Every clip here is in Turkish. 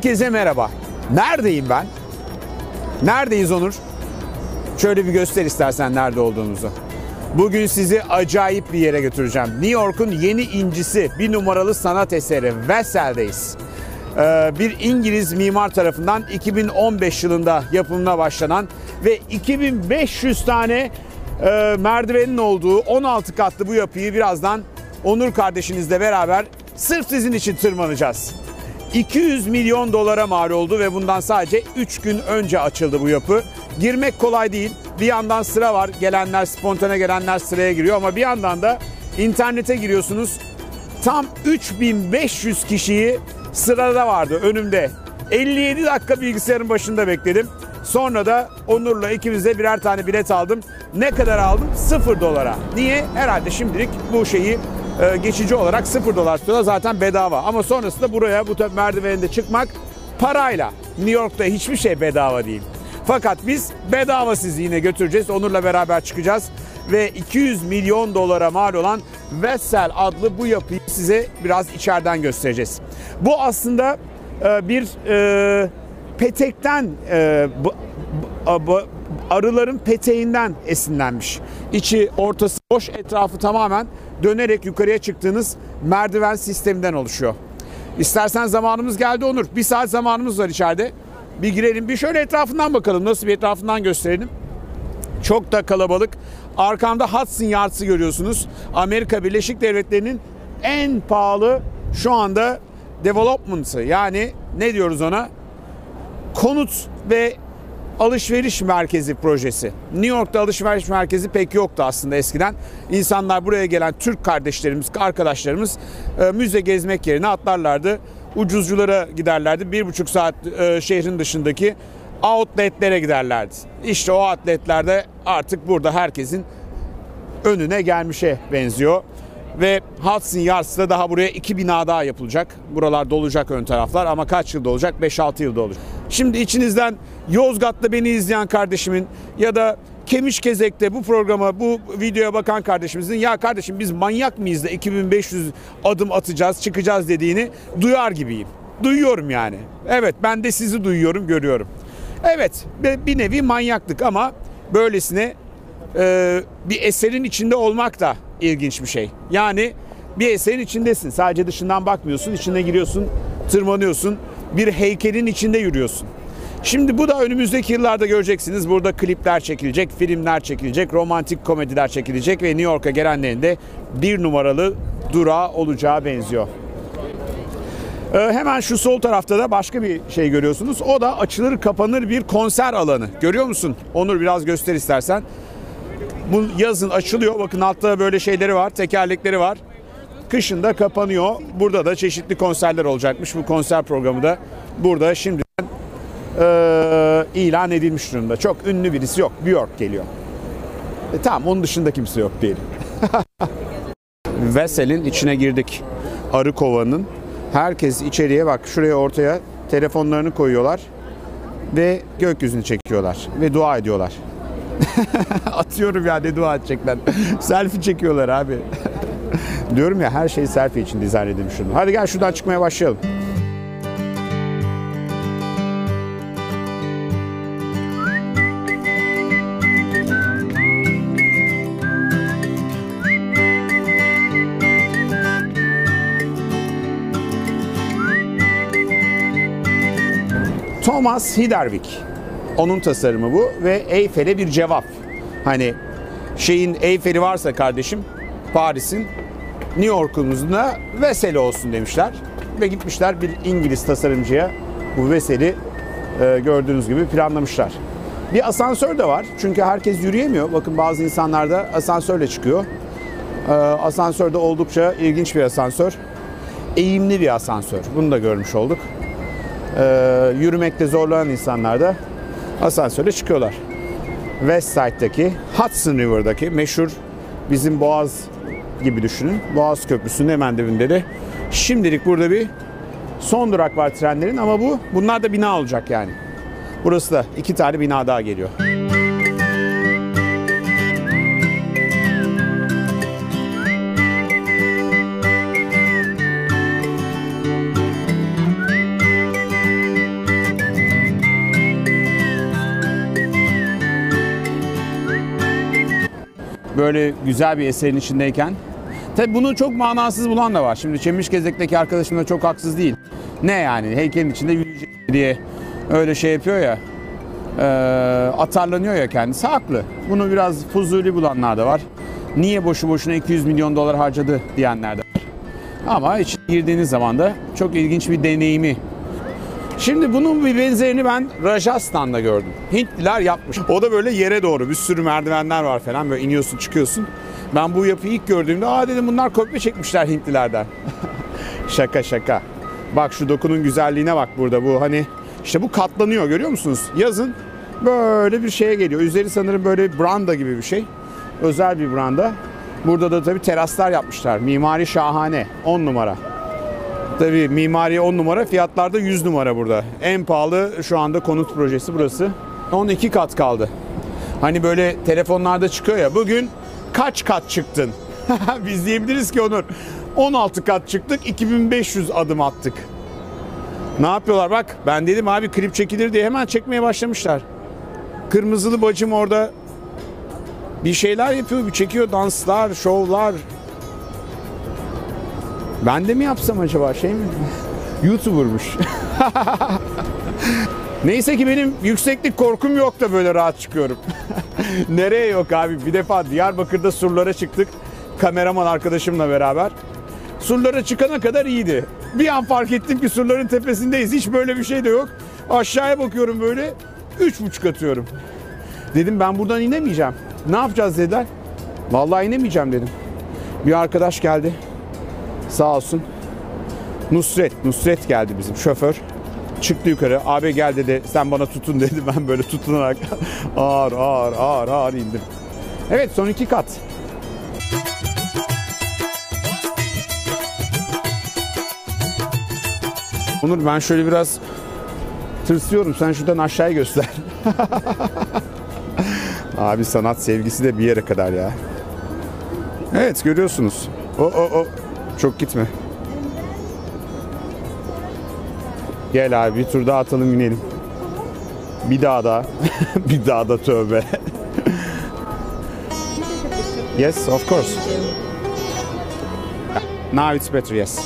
Herkese merhaba. Neredeyim ben? Neredeyiz Onur? Şöyle bir göster istersen nerede olduğumuzu. Bugün sizi acayip bir yere götüreceğim. New York'un yeni incisi bir numaralı sanat eseri Vessel'deyiz. Ee, bir İngiliz mimar tarafından 2015 yılında yapımına başlanan ve 2500 tane e, merdivenin olduğu 16 katlı bu yapıyı birazdan Onur kardeşinizle beraber sırf sizin için tırmanacağız. 200 milyon dolara mal oldu ve bundan sadece 3 gün önce açıldı bu yapı. Girmek kolay değil. Bir yandan sıra var. Gelenler, spontane gelenler sıraya giriyor ama bir yandan da internete giriyorsunuz. Tam 3500 kişiyi sırada vardı önümde. 57 dakika bilgisayarın başında bekledim. Sonra da Onur'la ikimize birer tane bilet aldım. Ne kadar aldım? 0 dolara. Niye? Herhalde şimdilik bu şeyi e, geçici olarak 0 dolar tutuyorlar zaten bedava. Ama sonrasında buraya bu merdiveninde çıkmak parayla. New York'ta hiçbir şey bedava değil. Fakat biz bedava sizi yine götüreceğiz. Onur'la beraber çıkacağız. Ve 200 milyon dolara mal olan Vessel adlı bu yapıyı size biraz içeriden göstereceğiz. Bu aslında e, bir e, petekten e, arıların peteğinden esinlenmiş. İçi ortası boş etrafı tamamen dönerek yukarıya çıktığınız merdiven sisteminden oluşuyor. İstersen zamanımız geldi Onur. Bir saat zamanımız var içeride. Bir girelim bir şöyle etrafından bakalım. Nasıl bir etrafından gösterelim. Çok da kalabalık. Arkamda Hudson Yards'ı görüyorsunuz. Amerika Birleşik Devletleri'nin en pahalı şu anda development'ı yani ne diyoruz ona? Konut ve alışveriş merkezi projesi. New York'ta alışveriş merkezi pek yoktu aslında eskiden. İnsanlar buraya gelen Türk kardeşlerimiz, arkadaşlarımız e, müze gezmek yerine atlarlardı. Ucuzculara giderlerdi. Bir buçuk saat e, şehrin dışındaki outletlere giderlerdi. İşte o outletlerde artık burada herkesin önüne gelmişe benziyor. Ve Hudson Yards'ta daha buraya iki bina daha yapılacak. Buralar dolacak ön taraflar ama kaç yılda olacak? 5-6 yılda olacak. Şimdi içinizden Yozgat'ta beni izleyen kardeşimin ya da Kemişkezek'te bu programa, bu videoya bakan kardeşimizin ya kardeşim biz manyak mıyız da 2500 adım atacağız, çıkacağız dediğini duyar gibiyim. Duyuyorum yani. Evet ben de sizi duyuyorum, görüyorum. Evet bir nevi manyaklık ama böylesine e, bir eserin içinde olmak da ilginç bir şey. Yani bir eserin içindesin. Sadece dışından bakmıyorsun, içine giriyorsun, tırmanıyorsun. Bir heykelin içinde yürüyorsun. Şimdi bu da önümüzdeki yıllarda göreceksiniz. Burada klipler çekilecek, filmler çekilecek, romantik komediler çekilecek ve New York'a gelenlerin de bir numaralı durağı olacağı benziyor. Ee, hemen şu sol tarafta da başka bir şey görüyorsunuz. O da açılır kapanır bir konser alanı. Görüyor musun? Onur biraz göster istersen. Bu yazın açılıyor. Bakın altta böyle şeyleri var, tekerlekleri var. Kışın da kapanıyor. Burada da çeşitli konserler olacakmış. Bu konser programı da burada şimdiden e, ilan edilmiş durumda. Çok ünlü birisi yok. York geliyor. E, tamam onun dışında kimse yok diyelim. Vessel'in içine girdik. Arı kovanın. Herkes içeriye bak şuraya ortaya telefonlarını koyuyorlar ve gökyüzünü çekiyorlar ve dua ediyorlar. Atıyorum ya ne dua edecekler. selfie çekiyorlar abi. Diyorum ya her şey selfie için dizayn edilmiş. Hadi gel şuradan çıkmaya başlayalım. Thomas Hiderwick. Onun tasarımı bu ve Eyfel'e bir cevap. Hani şeyin Eyfel'i varsa kardeşim Paris'in New York'umuzun da Veseli olsun demişler. Ve gitmişler bir İngiliz tasarımcıya bu Veseli e, gördüğünüz gibi planlamışlar. Bir asansör de var. Çünkü herkes yürüyemiyor. Bakın bazı insanlar da asansörle çıkıyor. E, asansör de oldukça ilginç bir asansör. Eğimli bir asansör. Bunu da görmüş olduk. E, yürümekte zorlanan insanlar da asansörle çıkıyorlar. West Side'daki Hudson River'daki meşhur bizim Boğaz gibi düşünün. Boğaz Köprüsü'nün hemen dibinde de şimdilik burada bir son durak var trenlerin ama bu bunlar da bina olacak yani. Burası da iki tane bina daha geliyor. Böyle güzel bir eserin içindeyken. Tabi bunu çok manasız bulan da var. Şimdi Çemişgezek'teki arkadaşım da çok haksız değil. Ne yani heykelin içinde yürüyecek diye öyle şey yapıyor ya. E, atarlanıyor ya kendisi haklı. Bunu biraz fuzuli bulanlar da var. Niye boşu boşuna 200 milyon dolar harcadı diyenler de var. Ama içine girdiğiniz zaman da çok ilginç bir deneyimi Şimdi bunun bir benzerini ben Rajasthan'da gördüm. Hintliler yapmış. O da böyle yere doğru bir sürü merdivenler var falan böyle iniyorsun çıkıyorsun. Ben bu yapıyı ilk gördüğümde aa dedim bunlar kopya çekmişler Hintlilerden. şaka şaka. Bak şu dokunun güzelliğine bak burada bu hani işte bu katlanıyor görüyor musunuz? Yazın böyle bir şeye geliyor. Üzeri sanırım böyle branda gibi bir şey. Özel bir branda. Burada da tabii teraslar yapmışlar. Mimari şahane. 10 numara. Tabii mimari 10 numara, fiyatlarda 100 numara burada. En pahalı şu anda konut projesi burası. 12 kat kaldı. Hani böyle telefonlarda çıkıyor ya bugün kaç kat çıktın? Biz diyebiliriz ki Onur 16 kat çıktık 2500 adım attık. Ne yapıyorlar bak ben dedim abi klip çekilir diye hemen çekmeye başlamışlar. Kırmızılı bacım orada bir şeyler yapıyor, bir çekiyor danslar, şovlar. Ben de mi yapsam acaba şey mi? YouTuber'mış. Neyse ki benim yükseklik korkum yok da böyle rahat çıkıyorum. Nereye yok abi? Bir defa Diyarbakır'da surlara çıktık. Kameraman arkadaşımla beraber. Surlara çıkana kadar iyiydi. Bir an fark ettim ki surların tepesindeyiz. Hiç böyle bir şey de yok. Aşağıya bakıyorum böyle. Üç buçuk atıyorum. Dedim ben buradan inemeyeceğim. Ne yapacağız dediler. Vallahi inemeyeceğim dedim. Bir arkadaş geldi. Sağ olsun. Nusret, Nusret geldi bizim şoför. Çıktı yukarı. Abi gel dedi sen bana tutun dedi. Ben böyle tutunarak ağır ağır ağır ağır indim. Evet son iki kat. Onur ben şöyle biraz tırsıyorum. Sen şuradan aşağıya göster. Abi sanat sevgisi de bir yere kadar ya. Evet görüyorsunuz. O o o çok gitme. Gel abi bir tur daha atalım inelim. Bir daha da. bir daha da tövbe. yes, of course. Now it's better, yes.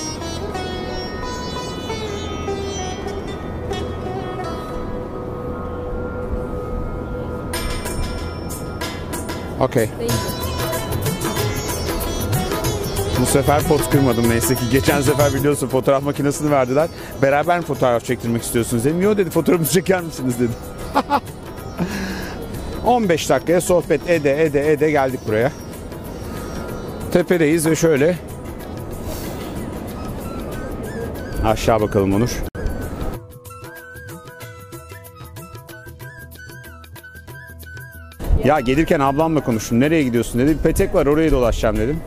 Okay. Sefer pot kırmadım neyse ki. Geçen sefer biliyorsun fotoğraf makinesini verdiler. Beraber mi fotoğraf çektirmek istiyorsunuz dedim. Yok dedi fotoğrafımızı çeker misiniz dedim. 15 dakikaya sohbet ede ede ede geldik buraya. Tepedeyiz ve şöyle aşağı bakalım Onur. Ya gelirken ablamla konuştum. Nereye gidiyorsun dedi. Petek var oraya dolaşacağım dedim.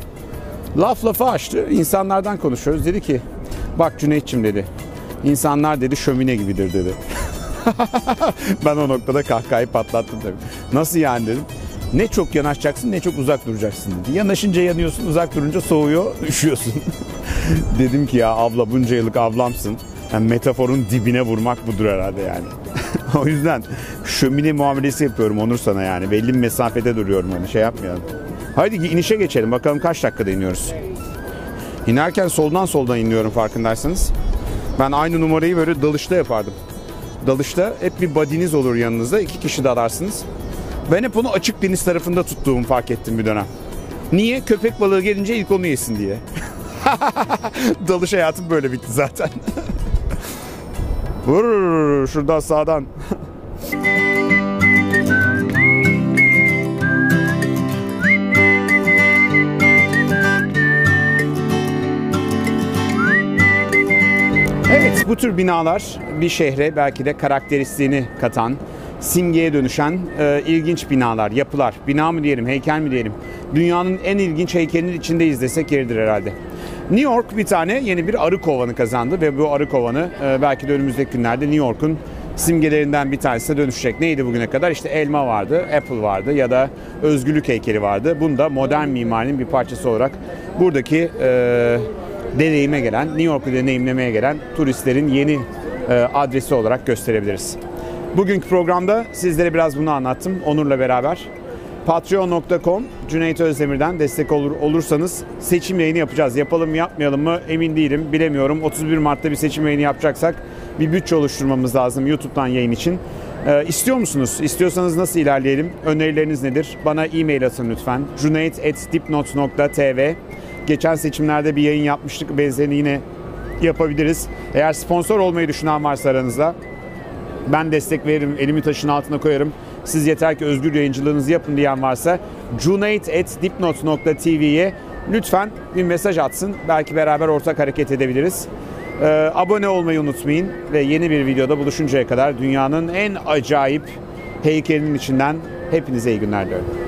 Laf lafı açtı. İnsanlardan konuşuyoruz. Dedi ki bak Cüneyt'ciğim dedi. İnsanlar dedi şömine gibidir dedi. ben o noktada kahkahayı patlattım tabii. Nasıl yani dedim. Ne çok yanaşacaksın ne çok uzak duracaksın dedi. Yanaşınca yanıyorsun uzak durunca soğuyor üşüyorsun. dedim ki ya abla bunca yıllık ablamsın. Yani metaforun dibine vurmak budur herhalde yani. o yüzden şömine muamelesi yapıyorum Onur sana yani. Belli bir mesafede duruyorum hani şey yapmayalım. Haydi inişe geçelim. Bakalım kaç dakikada iniyoruz. İnerken soldan soldan iniyorum farkındaysanız. Ben aynı numarayı böyle dalışta yapardım. Dalışta hep bir badiniz olur yanınızda. iki kişi dalarsınız. Ben hep onu açık deniz tarafında tuttuğumu fark ettim bir dönem. Niye? Köpek balığı gelince ilk onu yesin diye. Dalış hayatım böyle bitti zaten. Vur şuradan sağdan. bu tür binalar bir şehre belki de karakteristiğini katan, simgeye dönüşen e, ilginç binalar, yapılar. Bina mı diyelim, heykel mi diyelim? Dünyanın en ilginç heykelinin içindeyiz desek yeridir herhalde. New York bir tane yeni bir arı kovanı kazandı ve bu arı kovanı e, belki de önümüzdeki günlerde New York'un simgelerinden bir tanesine dönüşecek. Neydi bugüne kadar? İşte elma vardı, Apple vardı ya da özgürlük heykeli vardı. Bunda modern mimarinin bir parçası olarak buradaki e, deneyime gelen, New York'u deneyimlemeye gelen turistlerin yeni e, adresi olarak gösterebiliriz. Bugünkü programda sizlere biraz bunu anlattım Onur'la beraber. Patreon.com Cüneyt Özdemir'den destek olur, olursanız seçim yayını yapacağız. Yapalım mı yapmayalım mı emin değilim bilemiyorum. 31 Mart'ta bir seçim yayını yapacaksak bir bütçe oluşturmamız lazım YouTube'dan yayın için. Ee, istiyor musunuz? İstiyorsanız nasıl ilerleyelim? Önerileriniz nedir? Bana e-mail atın lütfen. cuneyt.dipnot.tv Geçen seçimlerde bir yayın yapmıştık. Benzerini yine yapabiliriz. Eğer sponsor olmayı düşünen varsa aranızda ben destek veririm, elimi taşın altına koyarım. Siz yeter ki özgür yayıncılığınızı yapın diyen varsa cuneyt.dipnot.tv'ye lütfen bir mesaj atsın. Belki beraber ortak hareket edebiliriz. Ee, abone olmayı unutmayın ve yeni bir videoda buluşuncaya kadar dünyanın en acayip heykelinin içinden hepinize iyi günler diliyorum.